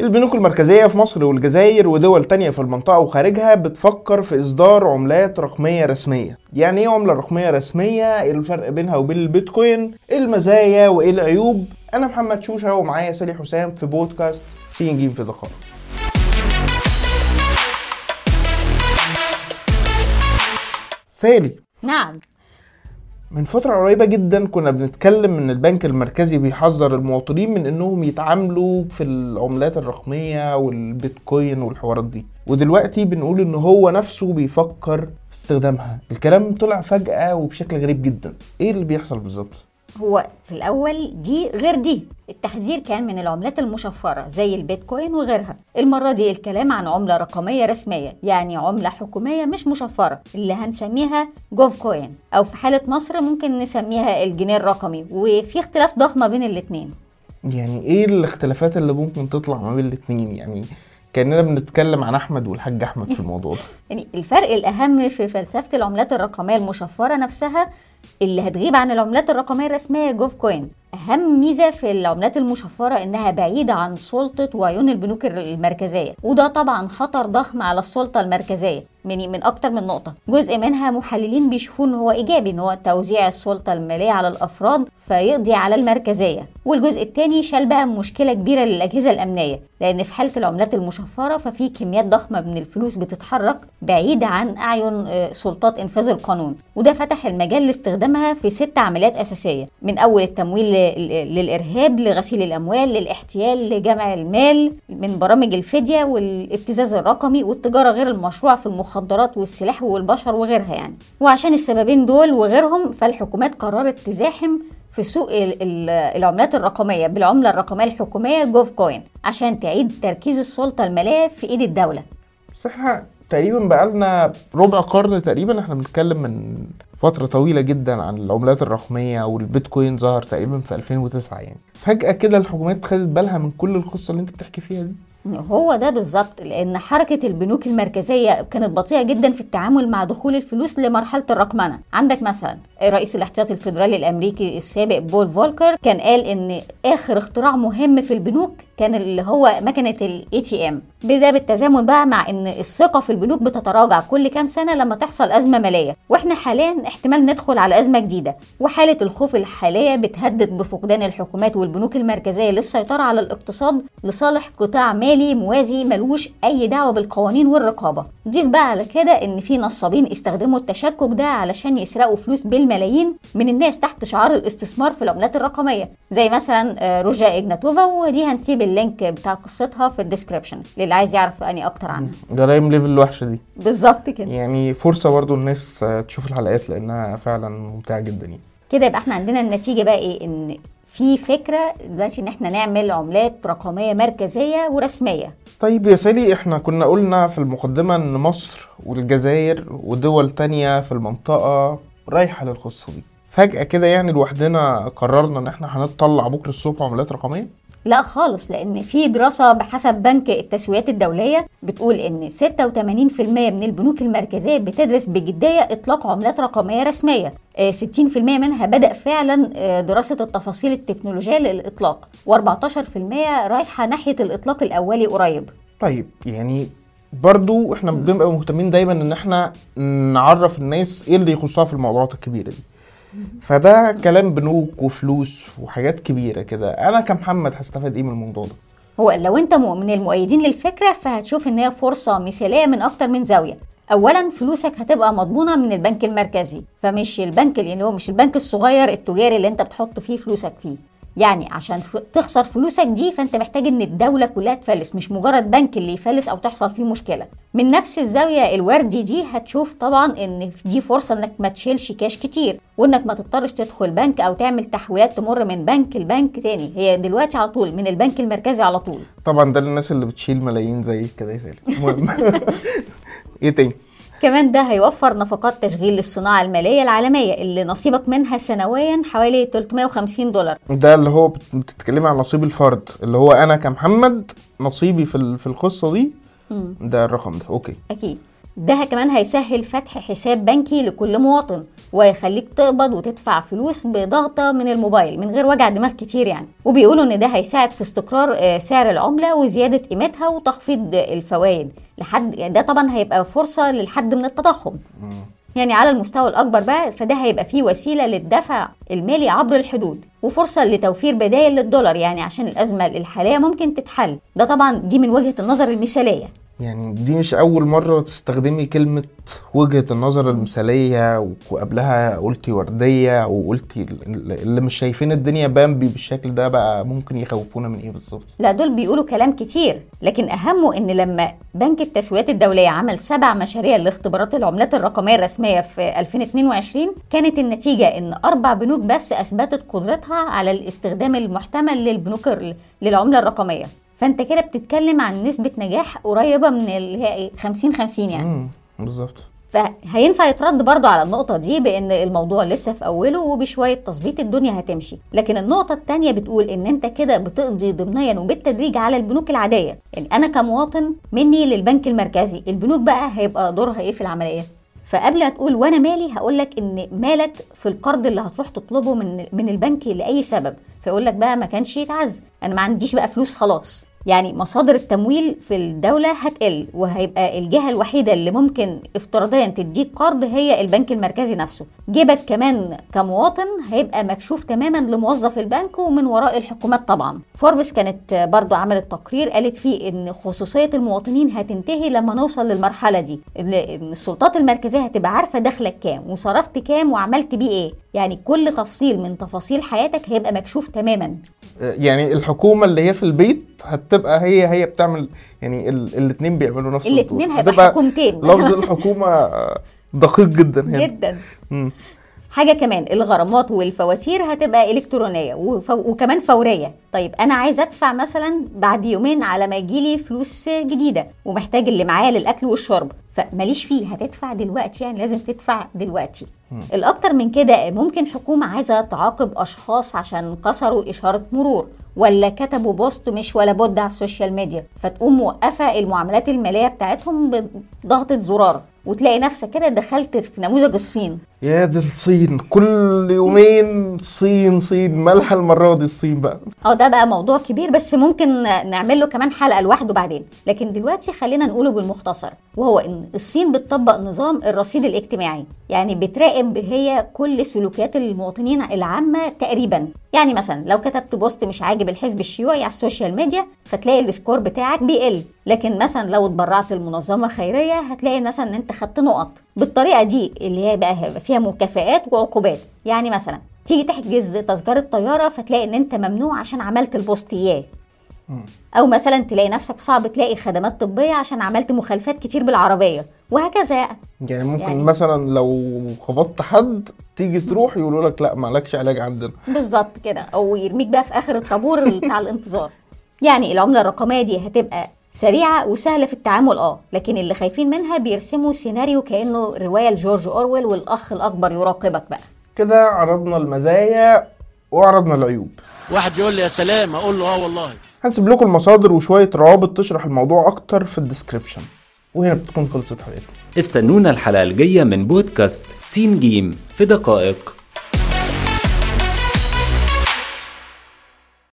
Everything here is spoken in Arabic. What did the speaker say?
البنوك المركزية في مصر والجزائر ودول تانية في المنطقة وخارجها بتفكر في إصدار عملات رقمية رسمية يعني إيه عملة رقمية رسمية؟ إيه الفرق بينها وبين البيتكوين؟ إيه المزايا وإيه العيوب؟ أنا محمد شوشة ومعايا سالي حسام في بودكاست في نجيم في دقائق سالي نعم من فترة قريبة جدا كنا بنتكلم إن البنك المركزي بيحذر المواطنين من إنهم يتعاملوا في العملات الرقمية والبيتكوين والحوارات دي. ودلوقتي بنقول إن هو نفسه بيفكر في استخدامها. الكلام طلع فجأة وبشكل غريب جدا. إيه اللي بيحصل بالظبط؟ هو في الأول دي غير دي. التحذير كان من العملات المشفرة زي البيتكوين وغيرها. المرة دي الكلام عن عملة رقمية رسمية يعني عملة حكومية مش مشفرة اللي هنسميها جوف كوين أو في حالة مصر ممكن نسميها الجنيه الرقمي وفي اختلاف ضخم ما بين الاتنين. يعني إيه الاختلافات اللي ممكن تطلع ما بين الاتنين؟ يعني كأننا بنتكلم عن أحمد والحاج أحمد في الموضوع ده. يعني الفرق الأهم في فلسفة العملات الرقمية المشفرة نفسها اللي هتغيب عن العملات الرقمية الرسمية جوف كوين. أهم ميزة في العملات المشفرة إنها بعيدة عن سلطة وعيون البنوك المركزية. وده طبعا خطر ضخم على السلطة المركزية. من من أكتر من نقطة. جزء منها محللين بيشوفوا إن هو إيجابي إن هو توزيع السلطة المالية على الأفراد فيقضي على المركزية. والجزء الثاني شال بقى مشكلة كبيرة للأجهزة الأمنية لأن في حالة العملات المشفرة ففي كميات ضخمة من الفلوس بتتحرك بعيدة عن أعين آه، سلطات إنفاذ القانون. وده فتح المجال لاستخدامها في ست عمليات أساسية من أول التمويل ل- ل- للإرهاب لغسيل الأموال للاحتيال لجمع المال من برامج الفدية والابتزاز الرقمي والتجارة غير المشروعة في المخدرات والسلاح والبشر وغيرها يعني. وعشان السببين دول وغيرهم فالحكومات قررت تزاحم في سوق ال- ال- العملات الرقمية بالعملة الرقمية الحكومية جوف كوين عشان تعيد تركيز السلطة المالية في إيد الدولة. إحنا تقريبا بقالنا ربع قرن تقريبا. إحنا بنتكلم من فترة طويلة جدا عن العملات الرقمية والبيتكوين ظهر تقريبا في 2009 يعني. فجأة كده الحكومات خدت بالها من كل القصة اللي أنت بتحكي فيها دي. هو ده بالظبط لأن حركة البنوك المركزية كانت بطيئة جدا في التعامل مع دخول الفلوس لمرحلة الرقمنة. عندك مثلا رئيس الاحتياطي الفيدرالي الأمريكي السابق بول فولكر كان قال إن آخر اختراع مهم في البنوك كان اللي هو مكنة ال ATM بدا بالتزامن بقى مع إن الثقة في البنوك بتتراجع كل كام سنة لما تحصل أزمة مالية. وإحنا حاليا احتمال ندخل على أزمة جديدة. وحالة الخوف الحالية بتهدد بفقدان الحكومات والبنوك المركزية للسيطرة على الاقتصاد لصالح قطاع مالي موازي ملوش أي دعوة بالقوانين والرقابة. ضيف بقى على كده إن في نصابين استخدموا التشكك ده علشان يسرقوا فلوس بالملايين من الناس تحت شعار الاستثمار في العملات الرقمية. زي مثلا آه، روجا إجناتوفا ودي هنسيب ال link بتاع قصتها في ال description. للي عايز يعرف أني أكتر عنها. crime level الوحشة دي. بالظبط كده. يعني فرصة برضو الناس تشوف الحلقات لأنها فعلا ممتعة جدا يعني. كده يبقى إحنا عندنا النتيجة بقى إيه؟ إن في فكرة دلوقتي إن إحنا نعمل عملات رقمية مركزية ورسمية. طيب يا سالي إحنا كنا قلنا في المقدمة إن مصر والجزائر ودول تانية في المنطقة رايحة للقصة دي. فجأة كده يعني لوحدنا قررنا إن إحنا هنطلع بكرة الصبح عملات رقمية؟ لا خالص لأن في دراسة بحسب بنك التسويات الدولية بتقول إن 86% من البنوك المركزية بتدرس بجدية إطلاق عملات رقمية رسمية. آه، 60% منها بدأ فعلا آه، دراسة التفاصيل التكنولوجية للإطلاق و14% رايحة ناحية الإطلاق الأولي قريب. طيب يعني برضو إحنا بنبقى مهتمين دايما إن إحنا نعرف الناس إيه اللي يخصها في الموضوعات الكبيرة دي. فده كلام بنوك وفلوس وحاجات كبيرة كده. أنا كمحمد هستفاد إيه من الموضوع ده؟ هو لو أنت من المؤيدين للفكرة فهتشوف إن هي فرصة مثالية من أكتر من زاوية. اولا فلوسك هتبقى مضمونة من البنك المركزي. فمش البنك اللي هو مش البنك الصغير التجاري اللي أنت بتحط فيه فلوسك فيه. يعني عشان. تخسر فلوسك دي فانت محتاج إن الدولة كلها تفلس مش مجرد بنك اللي يفلس أو تحصل فيه مشكلة. من نفس الزاوية الوردي دي هتشوف طبعا إن دي فرصة إنك ما تشيلش كاش كتير وإنك ما تضطرش تدخل بنك أو تعمل تحويلات تمر من بنك لبنك تاني. هي دلوقتي على طول من البنك المركزي على طول. طبعا ده للناس اللي بتشيل ملايين زي كده سالي المهم. إيه تاني؟ كمان ده هيوفر نفقات تشغيل للصناعة المالية العالمية اللي نصيبك منها سنويا حوالي 350 دولار. ده اللي هو بت- بتتكلمي عن نصيب الفرد اللي هو أنا كمحمد نصيبي في ال- في القصة دي. ده الرقم ده أوكي. أكيد. ده كمان هيسهل فتح حساب بنكي لكل مواطن ويخليك تقبض وتدفع فلوس بضغطة من الموبايل من غير وجع دماغ كتير يعني. وبيقولوا إن ده هيساعد في استقرار آه، سعر العملة وزيادة قيمتها وتخفيض الفوائد لحد يعني ده طبعا هيبقى فرصة للحد من التضخم. يعني على المستوى الأكبر بقى فده هيبقى فيه وسيلة للدفع المالي عبر الحدود وفرصة لتوفير بدائل للدولار يعني عشان الأزمة الحالية ممكن تتحل. ده طبعا دي من وجهة النظر المثالية. يعني دي مش أول مرة تستخدمي كلمة وجهة النظر المثالية وقبلها قلتي وردية وقلتي ال- اللي مش شايفين الدنيا بامبي بالشكل ده بقى ممكن يخوفونا من إيه بالظبط؟ لا دول بيقولوا كلام كتير لكن أهمه إن لما بنك التسويات الدولية عمل سبع مشاريع لاختبارات العملات الرقمية الرسمية في 2022 كانت النتيجة إن أربع بنوك بس أثبتت قدرتها على الاستخدام المحتمل للبنوك للعملة الرقمية. فأنت كده بتتكلم عن نسبة نجاح قريبة من اللي هي 50 50 يعني. امم بالظبط. فهينفع يترد برضه على النقطة دي بإن الموضوع لسه في أوله وبشوية تظبيط الدنيا هتمشي، لكن النقطة التانية بتقول إن أنت كده بتقضي ضمنيا وبالتدريج على البنوك العادية، يعني أنا كمواطن مني للبنك المركزي، البنوك بقى هيبقى دورها إيه في العملية؟ فقبل ما تقول وأنا مالي هقول لك إن مالك في القرض اللي هتروح تطلبه من من البنك لأي سبب. فيقول لك بقى ما كانش يتعز. أنا ما عنديش بقى فلوس خلاص. يعني مصادر التمويل في الدولة هتقل وهيبقى الجهة الوحيدة اللي ممكن افتراضيا تديك قرض هي البنك المركزي نفسه. جيبك كمان كمواطن هيبقى مكشوف تماما لموظف البنك ومن وراء الحكومات طبعا. فوربس كانت برضو عملت تقرير قالت فيه إن خصوصية المواطنين هتنتهي لما نوصل للمرحلة دي إن السلطات المركزية هتبقى عارفة دخلك كام وصرفت كام وعملت بيه إيه. يعني كل تفصيل من تفاصيل حياتك هيبقى مكشوف تماما. يعني الحكومة اللي هي في البيت هتبقى هي هي بتعمل يعني ال- الاتنين بيعملوا نفس الدور. الاتنين هيبقى حكومتين. لفظ الحكومة دقيق جدا هنا جدا مم. حاجة كمان الغرامات والفواتير هتبقى إلكترونية وف... وكمان فورية. طيب أنا عايز أدفع مثلا بعد يومين على ما يجيلي فلوس جديدة ومحتاج اللي معايا للأكل والشرب. فماليش فيه هتدفع دلوقتي يعني لازم تدفع دلوقتي. الأكتر من كده ممكن حكومة عايزة تعاقب أشخاص عشان كسروا إشارة مرور ولا كتبوا post مش ولا بد على ال social media فتقوم موقفة المعاملات المالية بتاعتهم بضغطة زرار. وتلاقي نفسك كده دخلت في نموذج الصين. يا دي الصين. كل يومين صين صين. مالها المرة دي الصين بقى. آه ده بقى موضوع كبير بس ممكن نعمل له كمان حلقة لوحده بعدين. لكن دلوقتي خلينا نقوله بالمختصر وهو إن الصين بتطبق نظام الرصيد الاجتماعي يعني بتراقب هي كل سلوكيات المواطنين العامة تقريبا. يعني مثلا لو كتبت post مش عاجب الحزب الشيوعي على ال social media فتلاقي ال score بتاعك بيقل. لكن مثلا لو اتبرعت لمنظمة خيرية هتلاقي مثلا إن أنت خدت نقط بالطريقة دي اللي هي بقى هيبقى فيها مكافآت وعقوبات. يعني مثلا تيجي تحجز تذكرة طيارة فتلاقي إن أنت ممنوع عشان عملت ال post اياه أو مثلا تلاقي نفسك صعب تلاقي خدمات طبية عشان عملت مخالفات كتير بالعربية. وهكذا. يعني ممكن يعني- مثلا لو خبطت حد تيجي تروح يقولوا لك لا مالكش علاج عندنا. بالظبط كده. أو يرميك بقى في آخر الطابور بتاع الانتظار. يعني العملة الرقمية دي هتبقى سريعة وسهلة في التعامل آه. لكن اللي خايفين منها بيرسموا سيناريو كأنه رواية لجورج أورويل والأخ الأكبر يراقبك بقى. كده عرضنا المزايا وعرضنا العيوب. واحد يقول لي يا سلام أقول له آه والله. هنسيب لكم المصادر وشوية روابط تشرح الموضوع أكتر في ال description. وهنا بتكون خلصت حلقتنا استنونا الحلقة الجاية من بودكاست سين جيم في دقائق.